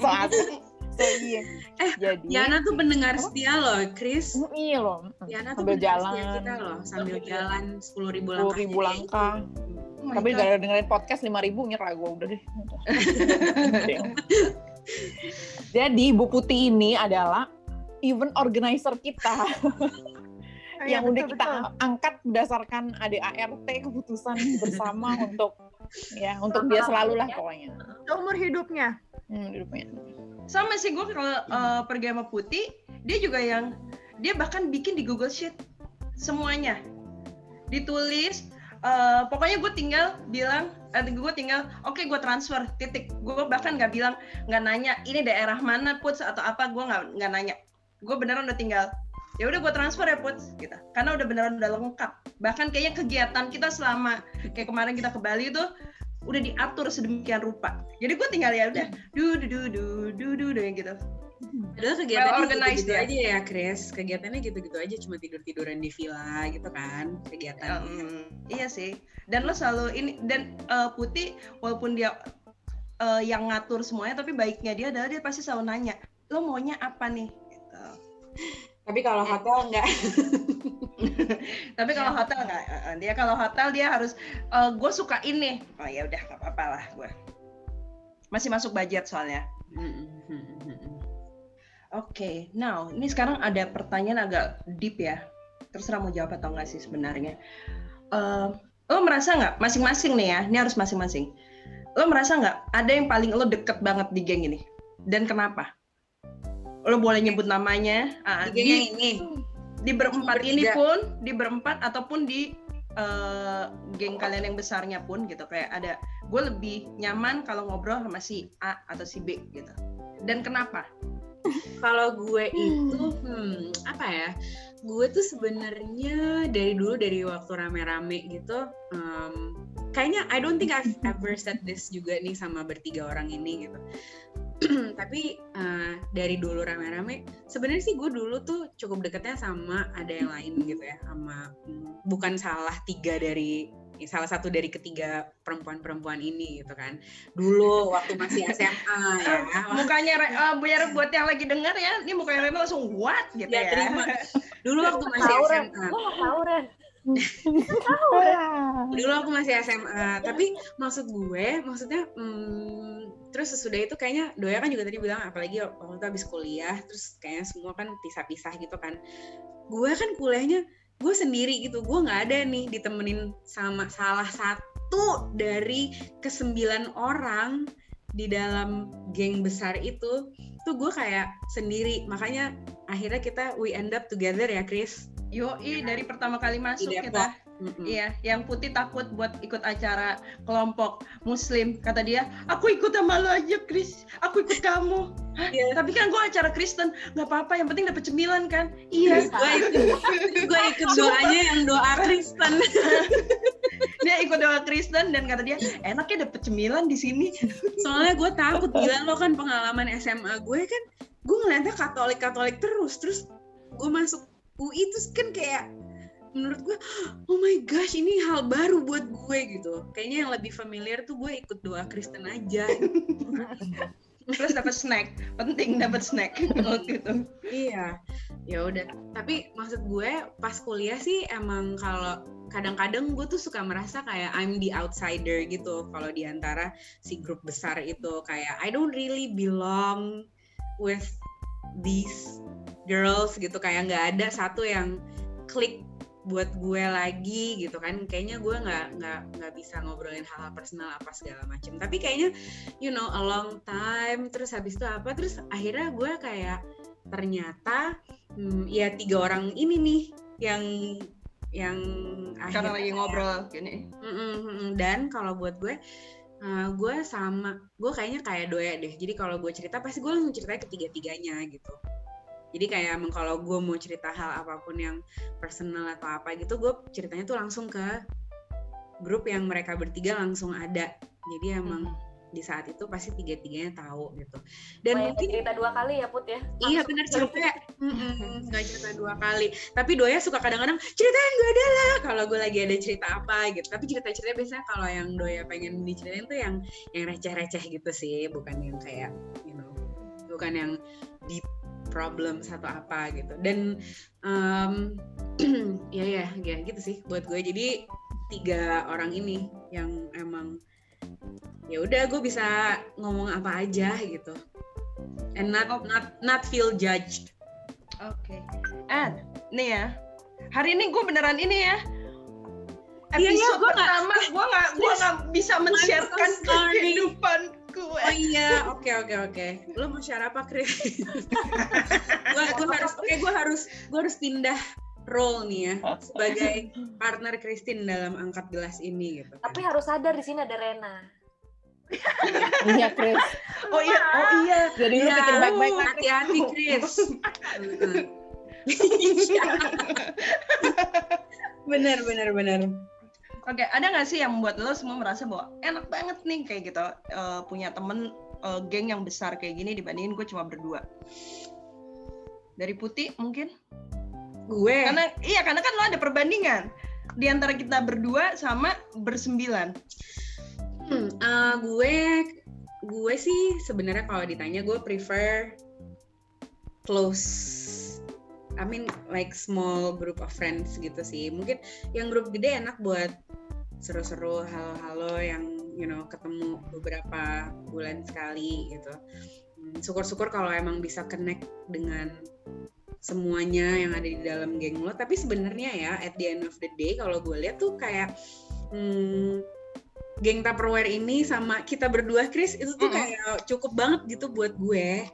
[SPEAKER 6] So asik. So iya.
[SPEAKER 4] Eh,
[SPEAKER 6] Jadi
[SPEAKER 4] Yana tuh pendengar
[SPEAKER 6] Apa?
[SPEAKER 4] setia loh Chris
[SPEAKER 6] Mm, iya loh.
[SPEAKER 4] Yana tuh
[SPEAKER 6] Sambil jalan.
[SPEAKER 4] setia kita loh sambil jalan sepuluh ribu
[SPEAKER 6] Sepuluh
[SPEAKER 4] langkah
[SPEAKER 6] ribu langkah.
[SPEAKER 3] Oh my
[SPEAKER 6] Tapi gara dengerin podcast lima ribu nyerah gue udah deh. Jadi Bu Putih ini adalah event organizer kita
[SPEAKER 1] Oh, iya,
[SPEAKER 6] yang udah
[SPEAKER 1] betul,
[SPEAKER 6] kita
[SPEAKER 1] betul.
[SPEAKER 6] angkat berdasarkan ADART keputusan bersama untuk ya untuk dia selalu lah pokoknya.
[SPEAKER 1] Seumur hidupnya.
[SPEAKER 6] Hmm, hidupnya.
[SPEAKER 3] Sama sih gue kalau uh, pergi sama Putih, dia juga yang dia bahkan bikin di Google Sheet semuanya ditulis. uh, pokoknya gue tinggal bilang, eh, gue tinggal, oke gue transfer titik. Gue bahkan nggak bilang, nggak nanya ini daerah mana puts atau apa, gue nggak nggak nanya. Gue beneran udah tinggal, ya udah gue transfer ya puts, gitu. Karena udah beneran udah lengkap. Bahkan kayaknya kegiatan kita selama kayak kemarin kita ke Bali itu udah diatur sedemikian rupa. Jadi gue tinggal ya udah, du du du du du du du gitu.
[SPEAKER 4] Padahal kegiatannya
[SPEAKER 3] organized
[SPEAKER 4] gitu-gitu
[SPEAKER 3] ya.
[SPEAKER 4] aja ya Chris kegiatannya gitu-gitu aja cuma tidur-tiduran di villa gitu kan kegiatannya
[SPEAKER 3] Mm, iya sih. Dan lo selalu ini dan eh, putih walaupun dia eh, yang ngatur semuanya tapi baiknya dia adalah dia pasti selalu nanya lo maunya apa nih. Gitu.
[SPEAKER 4] tapi kalau hotel enggak
[SPEAKER 3] Tapi kalau hotel eh, eh, dia kalau hotel dia harus gue suka ini. Oh ya udah nggak apa-apa lah gue. Masih masuk budget soalnya. Oke, now ini sekarang ada pertanyaan agak deep ya. Terserah mau jawab atau enggak sih sebenarnya. Eh, lo merasa nggak masing-masing nih ya? Ini harus masing-masing. Lo merasa nggak ada yang paling lo deket banget di geng ini? Dan kenapa? Lo boleh nyebut namanya. ah,
[SPEAKER 4] di ini
[SPEAKER 3] di berempat
[SPEAKER 4] Bertiga.
[SPEAKER 3] ini pun, di berempat ataupun di eh, geng kalian yang besarnya pun gitu kayak ada gue lebih nyaman kalau ngobrol sama si A atau si B gitu. Dan kenapa?
[SPEAKER 4] kalau gue itu hmm, apa ya gue tuh sebenarnya dari dulu dari waktu rame-rame gitu em, kayaknya I don't think I've ever said this juga nih sama bertiga orang ini gitu tapi eh, dari dulu rame-rame sebenarnya sih gue dulu tuh cukup deketnya sama ada yang lain gitu ya sama hmm, bukan salah tiga dari salah satu dari ketiga perempuan-perempuan ini gitu kan. Dulu waktu masih SMA ya.
[SPEAKER 3] Mukanya Re- eh, biar buat yang lagi denger ya, ini mukanya Rema langsung what? gitu
[SPEAKER 4] ya
[SPEAKER 3] ya.
[SPEAKER 4] terima. Dulu waktu masih SMA
[SPEAKER 5] tahu.
[SPEAKER 4] Dulu aku masih SMA tapi maksud gue maksudnya hmm, terus sesudah itu kayaknya Doya kan juga tadi bilang apalagi waktu itu habis kuliah terus kayaknya semua kan pisah-pisah gitu kan. Gue kan kuliahnya gue sendiri gitu gue nggak ada nih ditemenin sama salah satu dari kesembilan orang di dalam geng besar itu. Tuh gue kayak sendiri makanya akhirnya kita we end up together ya Chris
[SPEAKER 3] Yoi dari pertama kali masuk kita.
[SPEAKER 4] Mm-mm.
[SPEAKER 3] Iya, yang putih takut buat ikut acara kelompok muslim. Kata dia, aku ikut sama lo aja, Chris. Aku ikut kamu. Hah?
[SPEAKER 4] Iya.
[SPEAKER 3] Tapi kan gue acara Kristen. Nggak apa-apa, yang penting dapet cemilan kan? Iya.
[SPEAKER 4] gue ikut gue ikut doanya yang doa Kristen
[SPEAKER 3] dia ikut doa Kristen dan kata dia, enaknya dapet cemilan di sini.
[SPEAKER 4] soalnya gue takut gila lo kan pengalaman SMA gue kan gue ngeliatnya Katolik Katolik terus terus gue masuk UI terus kan kayak menurut gue oh my gosh ini hal baru buat gue gitu. Kayaknya yang lebih familiar tuh gue ikut doa Kristen aja.
[SPEAKER 3] Terus dapat snack, penting dapat snack waktu itu.
[SPEAKER 4] iya. Ya udah. Tapi maksud gue pas kuliah sih emang kalau kadang-kadang gue tuh suka merasa kayak I'm the outsider gitu. Kalau di antara si grup besar itu kayak I don't really belong with these girls gitu kayak nggak ada satu yang klik buat gue lagi gitu kan. Kayaknya gue nggak nggak nggak bisa ngobrolin hal-hal personal apa segala macam tapi kayaknya you know a long time terus habis itu apa terus akhirnya gue kayak ternyata hmm, ya tiga orang ini nih yang yang
[SPEAKER 3] Karena
[SPEAKER 4] akhirnya
[SPEAKER 3] lagi ngobrol gini.
[SPEAKER 4] Dan kalau buat gue uh, gue sama gue kayaknya kayak doya deh. Jadi kalau gue cerita pasti gue langsung ceritanya ketiga-tiganya gitu. Jadi kayak emang kalau gue mau cerita hal apa pun yang personal atau apa gitu gue ceritanya tuh langsung ke grup yang mereka bertiga langsung ada. Jadi emang di saat itu pasti tiga-tiganya tahu gitu dan
[SPEAKER 5] Banyak
[SPEAKER 4] mungkin
[SPEAKER 5] cerita dua kali ya Put ya.
[SPEAKER 4] Iya benar cerita nggak cerita dua kali. Tapi Doya suka kadang-kadang ceritain gue ada lah kalau gue lagi ada cerita apa gitu. Tapi cerita-cerita biasanya kalau yang Doya pengen diceritain tuh yang yang receh-receh gitu sih, bukan yang kayak you know, bukan yang deep problem satu apa gitu. Dan em, ya ya ya gitu sih buat gue. Jadi tiga orang ini yang emang ya udah gue bisa ngomong apa aja gitu and not not not feel judged
[SPEAKER 3] Oke. And nih ya. Hari ini gue beneran ini ya.
[SPEAKER 4] Iya, iya,
[SPEAKER 3] Episode
[SPEAKER 4] gua nggak-
[SPEAKER 3] pertama gue nggak gue nggak bisa men-sharekan
[SPEAKER 4] so sorry.
[SPEAKER 3] kehidupan gue.
[SPEAKER 4] Oh iya, oke oke oke. Lo mau share apa, Chris? gua harus oke, gua harus gua harus pindah role nih ya sebagai partner Christine dalam angkat gelas ini gitu. kan.
[SPEAKER 5] Tapi harus sadar di sini ada Rena.
[SPEAKER 6] Iya, Chris.
[SPEAKER 3] Oh iya, oh iya.
[SPEAKER 6] Jadi lu
[SPEAKER 4] Iya.
[SPEAKER 6] pikir baik-baik.
[SPEAKER 4] Hati-hati, Chris. bener bener bener.
[SPEAKER 3] Oke, ada nggak sih yang membuat lo semua merasa bahwa enak banget nih kayak gitu eh, punya temen eh, geng yang besar kayak gini dibandingin gue cuma berdua. Dari putih mungkin?
[SPEAKER 4] Gue
[SPEAKER 3] Karena iya karena kan lo ada perbandingan di antara kita berdua sama bersembilan.
[SPEAKER 4] Hmm, eh, gue gue sih sebenarnya kalau ditanya gue prefer close I mean like small group of friends gitu sih. Mungkin yang grup gede enak buat seru-seru halo-halo yang you know ketemu beberapa bulan sekali gitu. Hmm, Syukur-syukur kalau emang bisa connect dengan semuanya yang ada di dalam geng lo. Tapi sebenarnya ya at the end of the day kalau gue lihat tuh kayak hmm, geng Tupperware ini sama kita berdua Chris itu tuh
[SPEAKER 3] Mm-mm.
[SPEAKER 4] kayak cukup banget gitu buat gue.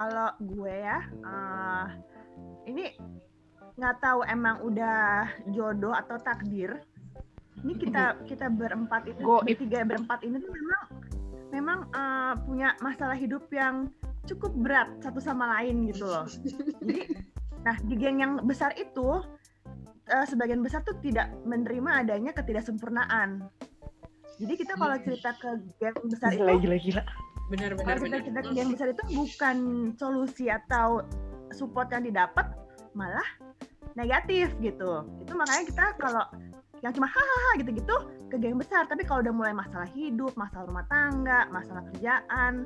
[SPEAKER 1] Kalau gue ya, eh, ini nggak tahu emang udah jodoh atau takdir. Ini kita kita berempat itu, bertiga berempat ini tuh memang memang eh, punya masalah hidup yang cukup berat satu sama lain gitu loh. Jadi, nah di geng yang besar itu eh, sebagian besar tuh tidak menerima adanya ketidaksempurnaan. Jadi kita kalau cerita ke geng besar itu
[SPEAKER 6] Gila, gila, gila.
[SPEAKER 4] Benar benar
[SPEAKER 1] kalau kita
[SPEAKER 4] benar.
[SPEAKER 1] cerita ke yang besar itu bukan solusi atau support yang didapat malah negatif gitu itu makanya kita kalau yang cuma hahaha gitu-gitu ke geng besar tapi kalau udah mulai masalah hidup masalah rumah tangga masalah kerjaan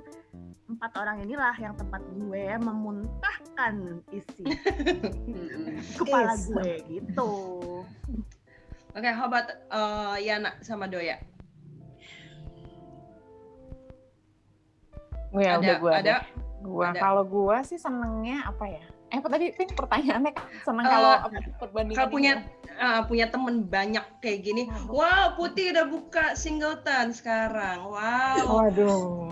[SPEAKER 1] empat orang inilah yang tempat gue memuntahkan isi kepala
[SPEAKER 6] Is.
[SPEAKER 1] gue gitu
[SPEAKER 3] Oke, how about eh, Yana sama Doya?
[SPEAKER 6] Ya, udah gua.
[SPEAKER 3] ada
[SPEAKER 6] Gua
[SPEAKER 3] ada.
[SPEAKER 6] kalau gua sih senengnya apa ya? Eh apa tadi Pin pertanyaannya seneng
[SPEAKER 3] Eh,
[SPEAKER 6] kalau perbandingan
[SPEAKER 3] kalau punya
[SPEAKER 6] ini?
[SPEAKER 3] eh, punya temen banyak kayak gini. Wow, Putih udah buka singleton sekarang. Wow.
[SPEAKER 6] Waduh.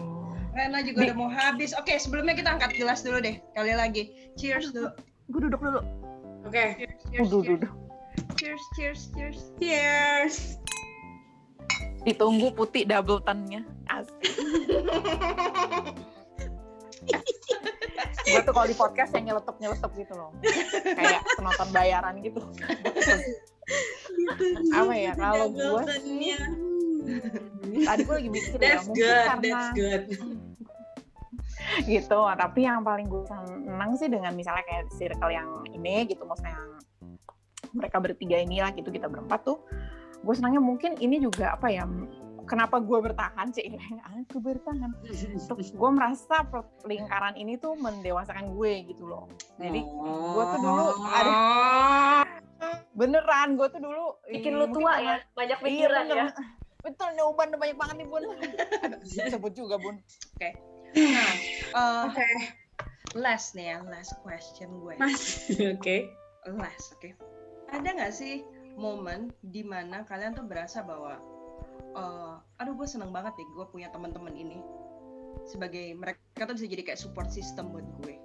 [SPEAKER 3] Rena juga udah mau habis. Oke, sebelumnya kita angkat gelas dulu deh. Kali lagi. Cheers dulu.
[SPEAKER 1] gue duduk dulu
[SPEAKER 4] Oke,
[SPEAKER 3] Cheers, cheers,
[SPEAKER 6] Uduh,
[SPEAKER 3] cheers.
[SPEAKER 6] uduh.
[SPEAKER 3] Cheers, cheers, cheers.
[SPEAKER 4] cheers.
[SPEAKER 6] Ditunggu putih double nya Asik. Gue tuh kalau di podcast yang nyeletuk nyeletuk gitu loh. Kayak penonton bayaran gitu. Apa ya, kalau sih- Tadi gue lagi mikir ya, mungkin
[SPEAKER 4] good,
[SPEAKER 6] karena
[SPEAKER 4] that's good.
[SPEAKER 6] gitu tapi yang paling gue senang sih dengan misalnya kayak circle yang ini gitu maksudnya yang mereka bertiga inilah gitu kita berempat tuh gue senangnya mungkin ini juga apa ya kenapa gue bertahan sih aku bertahan gue merasa lingkaran ini tuh mendewasakan gue gitu loh jadi gue tuh dulu ada beneran gue tuh dulu
[SPEAKER 5] bikin lu tua ya banyak
[SPEAKER 6] Iya,
[SPEAKER 5] pikiran
[SPEAKER 6] bener.
[SPEAKER 5] ya
[SPEAKER 6] betul udah banyak banget nih bun sebut juga bun
[SPEAKER 3] Nah, eh,
[SPEAKER 4] Oke,
[SPEAKER 3] last nih ya, last question gue.
[SPEAKER 4] Mas. Oke.
[SPEAKER 3] Last, oke. Ada nggak sih momen di mana kalian tuh berasa bahwa, eh, aduh gue seneng banget nih, gue punya teman-teman ini sebagai mereka tuh bisa jadi kayak support system buat gue.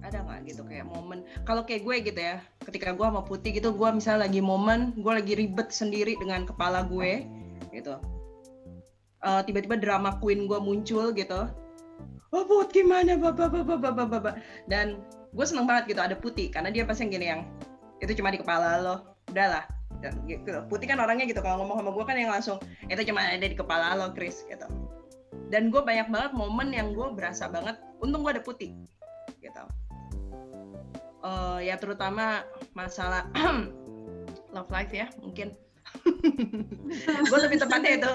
[SPEAKER 3] Ada nggak gitu kayak momen? Kalau kayak gue gitu ya, ketika gue sama Putih gitu, gue misalnya lagi momen, gue lagi ribet sendiri dengan kepala gue, gitu. Eh, tiba-tiba drama queen gue muncul gitu. Oh Put gimana bapak bapak bapak bapak dan gue seneng banget gitu ada putih karena dia pasti yang gini yang itu cuma di kepala lo udahlah dan gitu. Putih kan orangnya gitu kalau ngomong sama gue kan yang langsung itu cuma ada di kepala lo Chris gitu. Dan gue banyak banget momen yang gue berasa banget untung gue ada putih gitu. Eh, ya terutama masalah love life ya mungkin. Gue lebih tepatnya itu.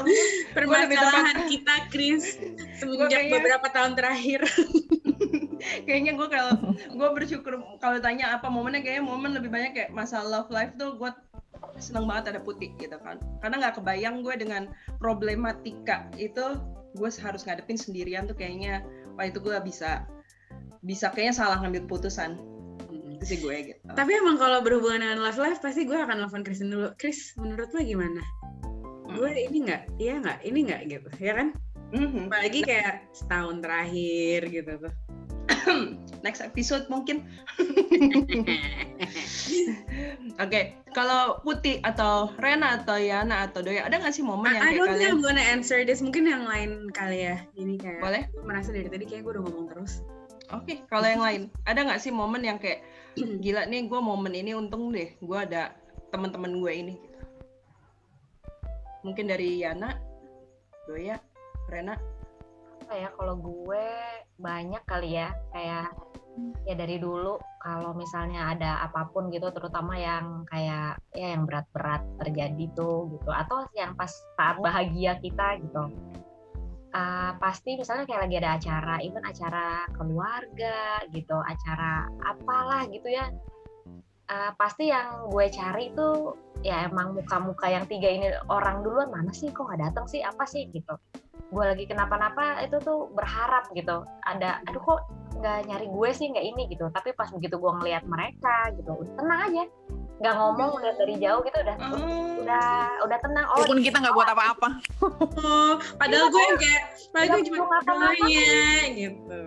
[SPEAKER 4] Permasalahan kita, Chris, semenjak
[SPEAKER 3] kayaknya-
[SPEAKER 4] beberapa tahun terakhir.
[SPEAKER 3] kayaknya gue kalau gue bersyukur kalau tanya apa momennya kayaknya momen lebih banyak kayak masalah love life tuh gue seneng banget ada putih gitu kan karena nggak kebayang gue dengan problematika itu gue harus ngadepin sendirian tuh kayaknya wah itu gue bisa bisa kayaknya salah ngambil keputusan itu sih gue gitu
[SPEAKER 4] Tapi emang kalau berhubungan dengan love life, pasti gue akan nelfon Kristen dulu. Chris, menurut lo gimana? Gue ini nggak, iya nggak, ini nggak gitu, ya kan?
[SPEAKER 3] Mhm.
[SPEAKER 4] Apalagi kayak setahun terakhir gitu tuh.
[SPEAKER 3] next episode mungkin oke kalau putih atau Rena atau Yana atau Doya ada nggak sih momen yang
[SPEAKER 4] I
[SPEAKER 3] kayak
[SPEAKER 4] don't think
[SPEAKER 3] kalian
[SPEAKER 4] I'm gonna answer this. Mungkin yang lain kali ya. Ini kayak
[SPEAKER 3] boleh
[SPEAKER 4] merasa dari tadi kayak gue udah ngomong terus.
[SPEAKER 3] Oke, kalau yang lain, ada nggak sih momen yang kayak gila nih gue momen ini untung deh, gue ada teman-teman gue ini. Gitu. Mungkin dari Yana, Doya, Rena.
[SPEAKER 5] apa ya kalau gue banyak kali ya kayak ya dari dulu kalau misalnya ada apa pun gitu terutama yang kayak ya yang berat-berat terjadi tuh gitu atau yang pas saat bahagia kita gitu. Uh, pasti misalnya kayak lagi ada acara even acara keluarga gitu acara apalah gitu ya. Uh, pasti yang gue cari tuh ya emang muka-muka yang tiga ini orang duluan mana sih kok nggak datang sih? Apa sih? gitu gue lagi kenapa-napa itu tuh berharap gitu. Ada aduh kok nggak nyari gue sih nggak ini gitu. Tapi pas begitu gue ngelihat mereka gitu udah tenang aja. Nggak ngomong udah dari jauh gitu udah udah udah tenang. Oh
[SPEAKER 6] walaupun kita nggak buat apa-apa.
[SPEAKER 4] Oh, padahal gue yang kayak, padahal gue
[SPEAKER 5] Nggak
[SPEAKER 4] cuma
[SPEAKER 5] perlu ngapa-ngapa.
[SPEAKER 4] doanya gitu.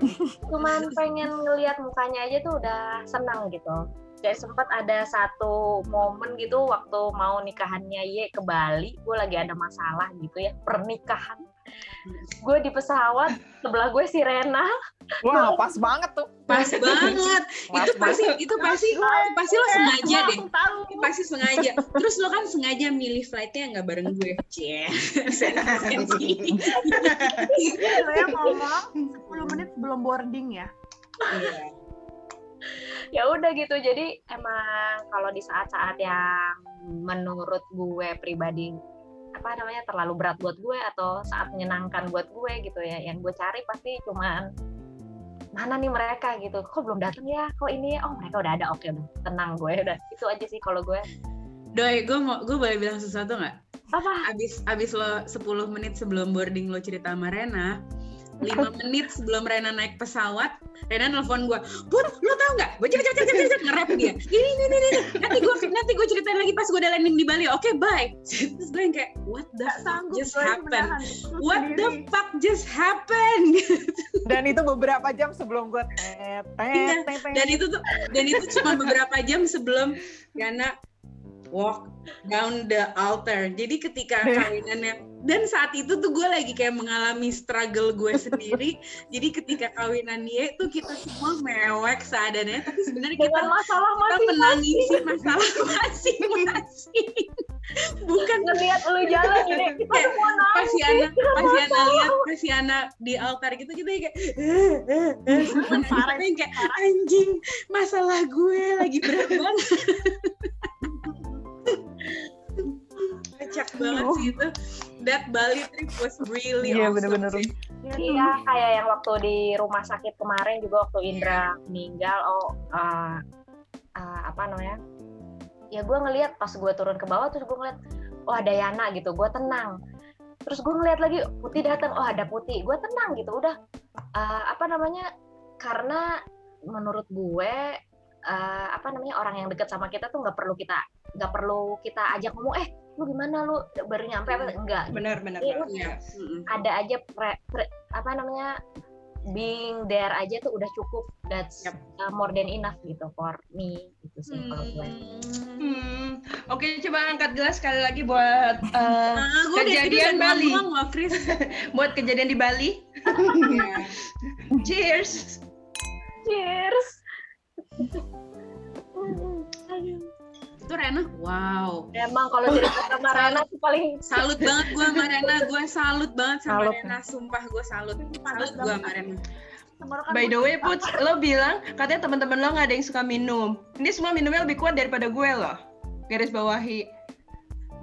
[SPEAKER 5] cuman pengen ngelihat mukanya aja tuh udah senang gitu. Dan sempat ada satu momen gitu waktu mau nikahannya Ye ke Bali gue lagi ada masalah gitu ya pernikahan gue di pesawat sebelah gue si Rena
[SPEAKER 6] wah pas banget tuh
[SPEAKER 4] Pas banget.
[SPEAKER 6] Pas
[SPEAKER 4] itu pasti, itu pasti, itu pasti lo sengaja deh.
[SPEAKER 1] Tahu.
[SPEAKER 4] Pasti sengaja. Terus lo kan sengaja milih flightnya nggak bareng gue. Cie.
[SPEAKER 1] Lo ya ngomong 10 menit sebelum boarding ya.
[SPEAKER 4] Iya.
[SPEAKER 5] ya udah gitu jadi emang kalau di saat-saat yang menurut gue pribadi apa namanya terlalu berat buat gue atau saat menyenangkan buat gue gitu ya. Yang gue cari pasti cuman mana nih mereka? gitu. Kok belum datang ya? Kok ini ya? Oh mereka udah ada. Oke udah. Tenang gue udah. Itu aja sih kalau gue.
[SPEAKER 4] Doi, gue mau, gue boleh bilang sesuatu nggak?
[SPEAKER 5] apa?
[SPEAKER 4] Abis, abis lo 10 menit sebelum boarding lo cerita sama Rena, 5 menit sebelum Rena naik pesawat, Rena nelfon gue, Put, lo tau nggak? Gue cepet cepet cepet cepet nge-rap dia. Ini, ini, ini, ini. Nanti gue nanti gue ceritain lagi pas gue udah landing di Bali. Oke, bye. Terus gue yang kayak, what the
[SPEAKER 1] Gak
[SPEAKER 4] fuck just happened? What the fuck just happened?
[SPEAKER 6] dan itu beberapa jam sebelum gue tet
[SPEAKER 4] Iya,
[SPEAKER 6] tet tet tet.
[SPEAKER 4] dan itu tuh dan itu cuma beberapa jam sebelum Yana walk down the altar. Jadi ketika kawinannya dan saat itu tuh gue lagi kayak mengalami struggle gue sendiri. Jadi ketika kawinan dia tuh kita semua mewek seadanya tapi sebenarnya kita
[SPEAKER 5] masalah
[SPEAKER 4] kita
[SPEAKER 5] masing-masing.
[SPEAKER 4] menangisi masalah masing-masing. Bukan
[SPEAKER 5] ngeliat lu jalan gini kita
[SPEAKER 4] Kayak
[SPEAKER 5] semua nangis.
[SPEAKER 4] pas si anak pas si anak lihat pas si anak di altar gitu kita kayak eh, eh, eh. Kita kayak anjing masalah gue lagi berat banget kacak banget sih itu that Bali trip was really
[SPEAKER 6] Iya,
[SPEAKER 4] awesome
[SPEAKER 6] bener-bener.
[SPEAKER 4] sih.
[SPEAKER 5] Iya, kayak yang waktu di rumah sakit kemarin juga waktu Indra meninggal, oh uh, uh, apa namanya? Ya gue ngelihat pas gue turun ke bawah terus gue ngeliat, oh ada Yana gitu, gue tenang. Terus gue ngeliat lagi Putih datang, oh ada Putih, gue tenang gitu. Udah uh, apa namanya? Karena menurut gue uh, apa namanya orang yang deket sama kita tuh nggak perlu kita nggak perlu kita ajak ngomong, eh lu gimana lu baru nyampe apa enggak
[SPEAKER 3] benar benar
[SPEAKER 5] Iya.
[SPEAKER 4] Iya. Mm-mm.
[SPEAKER 5] ada aja pre- pre- apa namanya being there aja tuh udah cukup that's
[SPEAKER 4] Yep.
[SPEAKER 5] uh, more than enough gitu for me gitu sih kalau gue
[SPEAKER 3] Hmm. Oke, coba angkat gelas sekali lagi buat eh,
[SPEAKER 4] Nah, gue
[SPEAKER 3] Kejadian
[SPEAKER 4] udah
[SPEAKER 3] Bali.
[SPEAKER 4] ngomong loh, Chris.
[SPEAKER 3] buat kejadian di Bali. Cheers.
[SPEAKER 5] cheers
[SPEAKER 4] Itu Rena, wow.
[SPEAKER 5] emang kalau cerita sama Rana tuh paling
[SPEAKER 4] Salut banget gue sama Rena, gue salut banget sama
[SPEAKER 6] Salut.
[SPEAKER 4] Rena, sumpah gue salut. Salut gue sama Rena.
[SPEAKER 1] Tenggorokan
[SPEAKER 3] By the way, Put, lo bilang katanya teman-teman lo nggak ada yang suka minum. Ini semua minumnya lebih kuat daripada gue loh. Garis bawahi.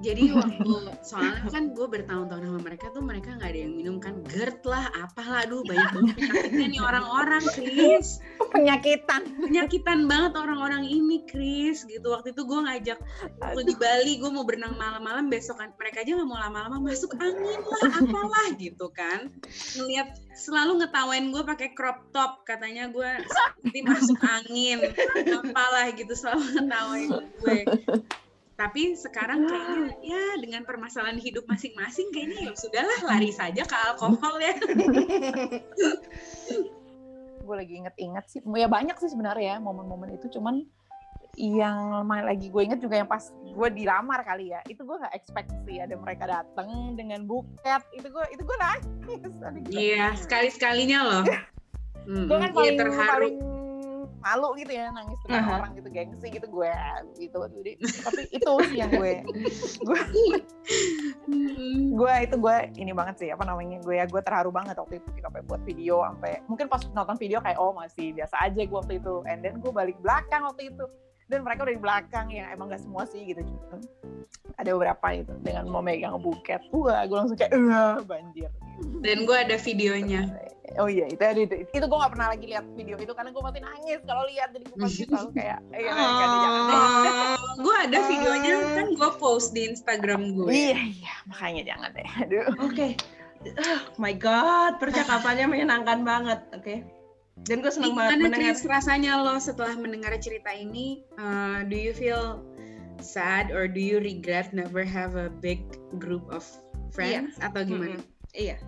[SPEAKER 4] Jadi waktu soalnya kan gue bertahun-tahun sama mereka tuh mereka nggak ada yang minum kan GERD lah, apalah, aduh banyak banget penyakitnya nih orang-orang, Chris.
[SPEAKER 6] penyakitan
[SPEAKER 4] Penyakitan banget orang-orang ini, Chris. Gitu waktu itu gue ngajak waktu di Bali gue mau berenang malam-malam besok kan mereka aja nggak mau lama-lama masuk angin lah, apalah gitu kan. Ngeliat selalu ngetawain gue pakai crop top katanya gue nanti masuk angin, apalah gitu selalu ngetawain gue. Tapi sekarang kayaknya ya dengan permasalahan hidup masing-masing kayaknya ya sudahlah lari saja ke alkohol ya.
[SPEAKER 6] gue lagi inget-inget sih. Ya banyak sih sebenarnya ya momen-momen itu. Cuman yang lagi gue inget juga yang pas gue dilamar kali ya. Itu gue nggak expect sih ada mereka datang dengan buket. Itu gue itu gue nangis.
[SPEAKER 4] Iya, sekali-sekalinya loh. Hmm,
[SPEAKER 6] gue kan
[SPEAKER 4] iya,
[SPEAKER 6] paling
[SPEAKER 4] terharu.
[SPEAKER 6] paling malu gitu ya nangis dengan
[SPEAKER 3] Aha.
[SPEAKER 6] orang gitu gengsi gitu gue gitu. Jadi tapi itu sih yang gue gue gue itu gue ini banget sih apa namanya gue ya gue terharu banget waktu itu sampai buat video sampai mungkin pas nonton video kayak oh masih biasa aja gue waktu itu. And then gue balik belakang waktu itu dan mereka udah di belakang ya emang gak semua sih gitu cuma ada beberapa itu dengan mau megang buket wah gue langsung kayak eh banjir
[SPEAKER 4] Dan gue ada videonya.
[SPEAKER 6] oh iya itu itu itu, itu gue gak pernah lagi lihat video itu karena gue pasti nangis kalau lihat jadi gue pasti selalu kayak eh ya, nggak ada, jangan deh.
[SPEAKER 4] gue Oh, ada videonya kan gue post di Instagram gue.
[SPEAKER 6] iya iya makanya jangan deh aduh
[SPEAKER 3] Oke. Ah, my God, percakapannya menyenangkan banget. Oke. Dan gue seneng banget mendengar.
[SPEAKER 4] Chris rasanya lo setelah mendengar cerita ini? Uh, do you feel sad or do you regret never have a big group of friends atau gimana?
[SPEAKER 3] Mm-mm. Iya.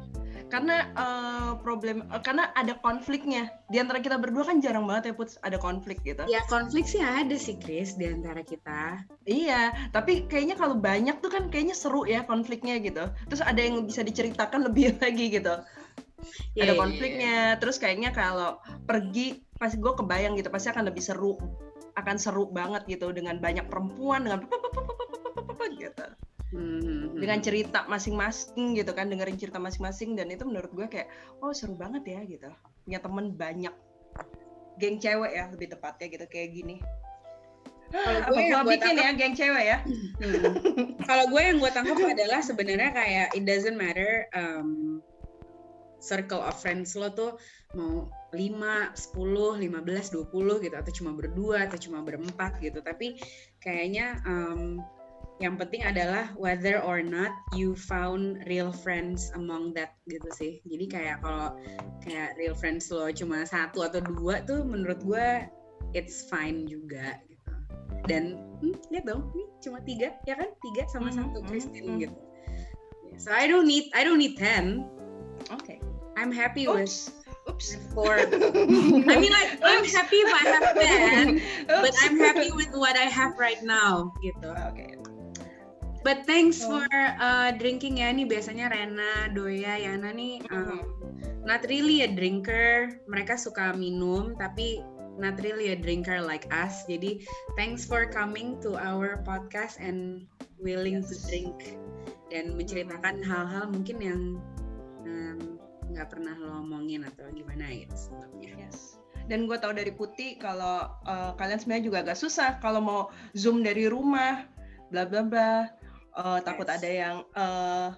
[SPEAKER 3] Karena eh, problem, eh, karena ada konfliknya. Di antara kita berdua kan jarang banget ya Put, ada konflik gitu.
[SPEAKER 4] Ya konflik sih ada sih Chris di antara kita.
[SPEAKER 3] Iya, tapi kayaknya kalau banyak tuh kan kayaknya seru ya konfliknya gitu. Terus ada yang bisa diceritakan lebih lagi gitu.
[SPEAKER 4] Ya,
[SPEAKER 3] ada
[SPEAKER 4] ya, ya,
[SPEAKER 3] konfliknya. Terus kayaknya kalau pergi pasti gue kebayang gitu pasti akan lebih seru, akan seru banget gitu dengan banyak perempuan dengan gitu.
[SPEAKER 4] Hmm,
[SPEAKER 3] Dengan cerita masing-masing gitu kan, dengerin cerita masing-masing dan itu menurut gue kayak oh seru banget ya gitu. Punya temen banyak geng cewek ya lebih tepatnya gitu kayak gini.
[SPEAKER 4] Kalau
[SPEAKER 3] Apa
[SPEAKER 4] gue yang gue
[SPEAKER 3] bikin ya geng cewek ya?
[SPEAKER 4] Hmm. Kalau gue yang gue tangkap adalah sebenarnya kayak it doesn't matter um, circle of friends lo tuh mau 5, 10, 15, 20 gitu atau cuma berdua atau cuma berempat gitu. Tapi kayaknya um, yang penting adalah whether or not you found real friends among that gitu sih. Jadi kayak kalau kayak real friends lo cuma satu atau dua tuh menurut gue it's fine juga gitu. Dan hmm, lihat dong, ini cuma tiga ya kan? Tiga sama
[SPEAKER 3] Hmm,
[SPEAKER 4] satu
[SPEAKER 3] hmm,
[SPEAKER 4] Christine
[SPEAKER 3] hmm.
[SPEAKER 4] gitu. So I don't need I don't need ten.
[SPEAKER 3] Oke.
[SPEAKER 4] I'm happy with
[SPEAKER 3] Oops. Oops.
[SPEAKER 4] four. I mean like I'm happy if I have ten, but
[SPEAKER 3] Oops.
[SPEAKER 4] I'm happy with what I have right now gitu.
[SPEAKER 3] Oke.
[SPEAKER 4] But thanks
[SPEAKER 3] Oh.
[SPEAKER 4] for uh, drinking ya. Nih biasanya Rena, Doya, Yana nih um, not really a drinker. Mereka suka minum tapi not really a drinker like us. Jadi thanks for coming to our podcast and willing to
[SPEAKER 3] Yes.
[SPEAKER 4] drink dan menceritakan hal-hal mungkin yang nggak pernah lo omongin atau gimana gitu sebelumnya.
[SPEAKER 3] Yes. Dan gue tahu dari Putih kalau uh, kalian sebenarnya juga agak susah kalau mau zoom dari rumah, bla bla bla. Uh, takut
[SPEAKER 4] Yes.
[SPEAKER 3] ada yang uh,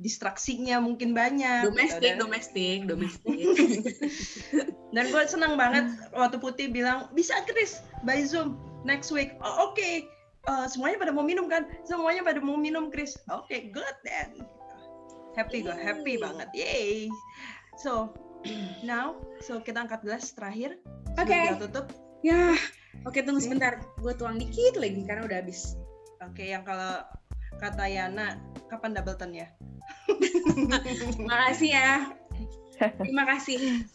[SPEAKER 3] distraksinya mungkin banyak. gitu.
[SPEAKER 4] Domestik,
[SPEAKER 3] Dan-
[SPEAKER 4] domestik, domestik.
[SPEAKER 3] Dan gue senang banget waktu Putih bilang bisa Chris by Zoom next week. Oh, Oke, Eh, semuanya pada mau minum kan? Semuanya pada mau minum Chris. Oke, good then. Happy gue, happy banget. Yay. So now, so kita angkat gelas terakhir.
[SPEAKER 4] Oke.
[SPEAKER 3] Kita tutup.
[SPEAKER 4] ya, oke tunggu sebentar. Gue tuang dikit lagi karena udah habis.
[SPEAKER 3] Oke, yang kalau kata Yana, kapan double turn ya?
[SPEAKER 4] Makasih ya. Terima kasih.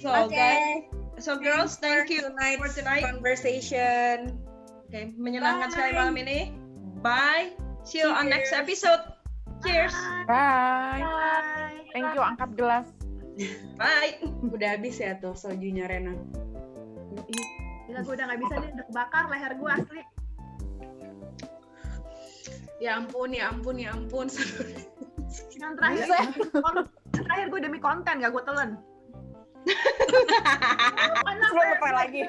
[SPEAKER 3] So guys, so girls, thank you
[SPEAKER 4] tonight
[SPEAKER 3] for tonight.
[SPEAKER 4] conversation.
[SPEAKER 3] Oke, menyenangkan
[SPEAKER 4] Bye.
[SPEAKER 3] sekali malam ini. Bye. See you on next episode. Cheers.
[SPEAKER 6] Bye.
[SPEAKER 1] Bye.
[SPEAKER 6] Thank you angkat gelas.
[SPEAKER 3] Bye.
[SPEAKER 4] Udah habis ya tuh sojunya Rena.
[SPEAKER 1] Gila gue udah gak bisa nih, udah kebakar leher gue asli.
[SPEAKER 4] Ya ampun, ya ampun, ya ampun.
[SPEAKER 1] Yang terakhir, kon- yang terakhir gue demi konten gak gue telan.
[SPEAKER 6] Lo lupa lagi.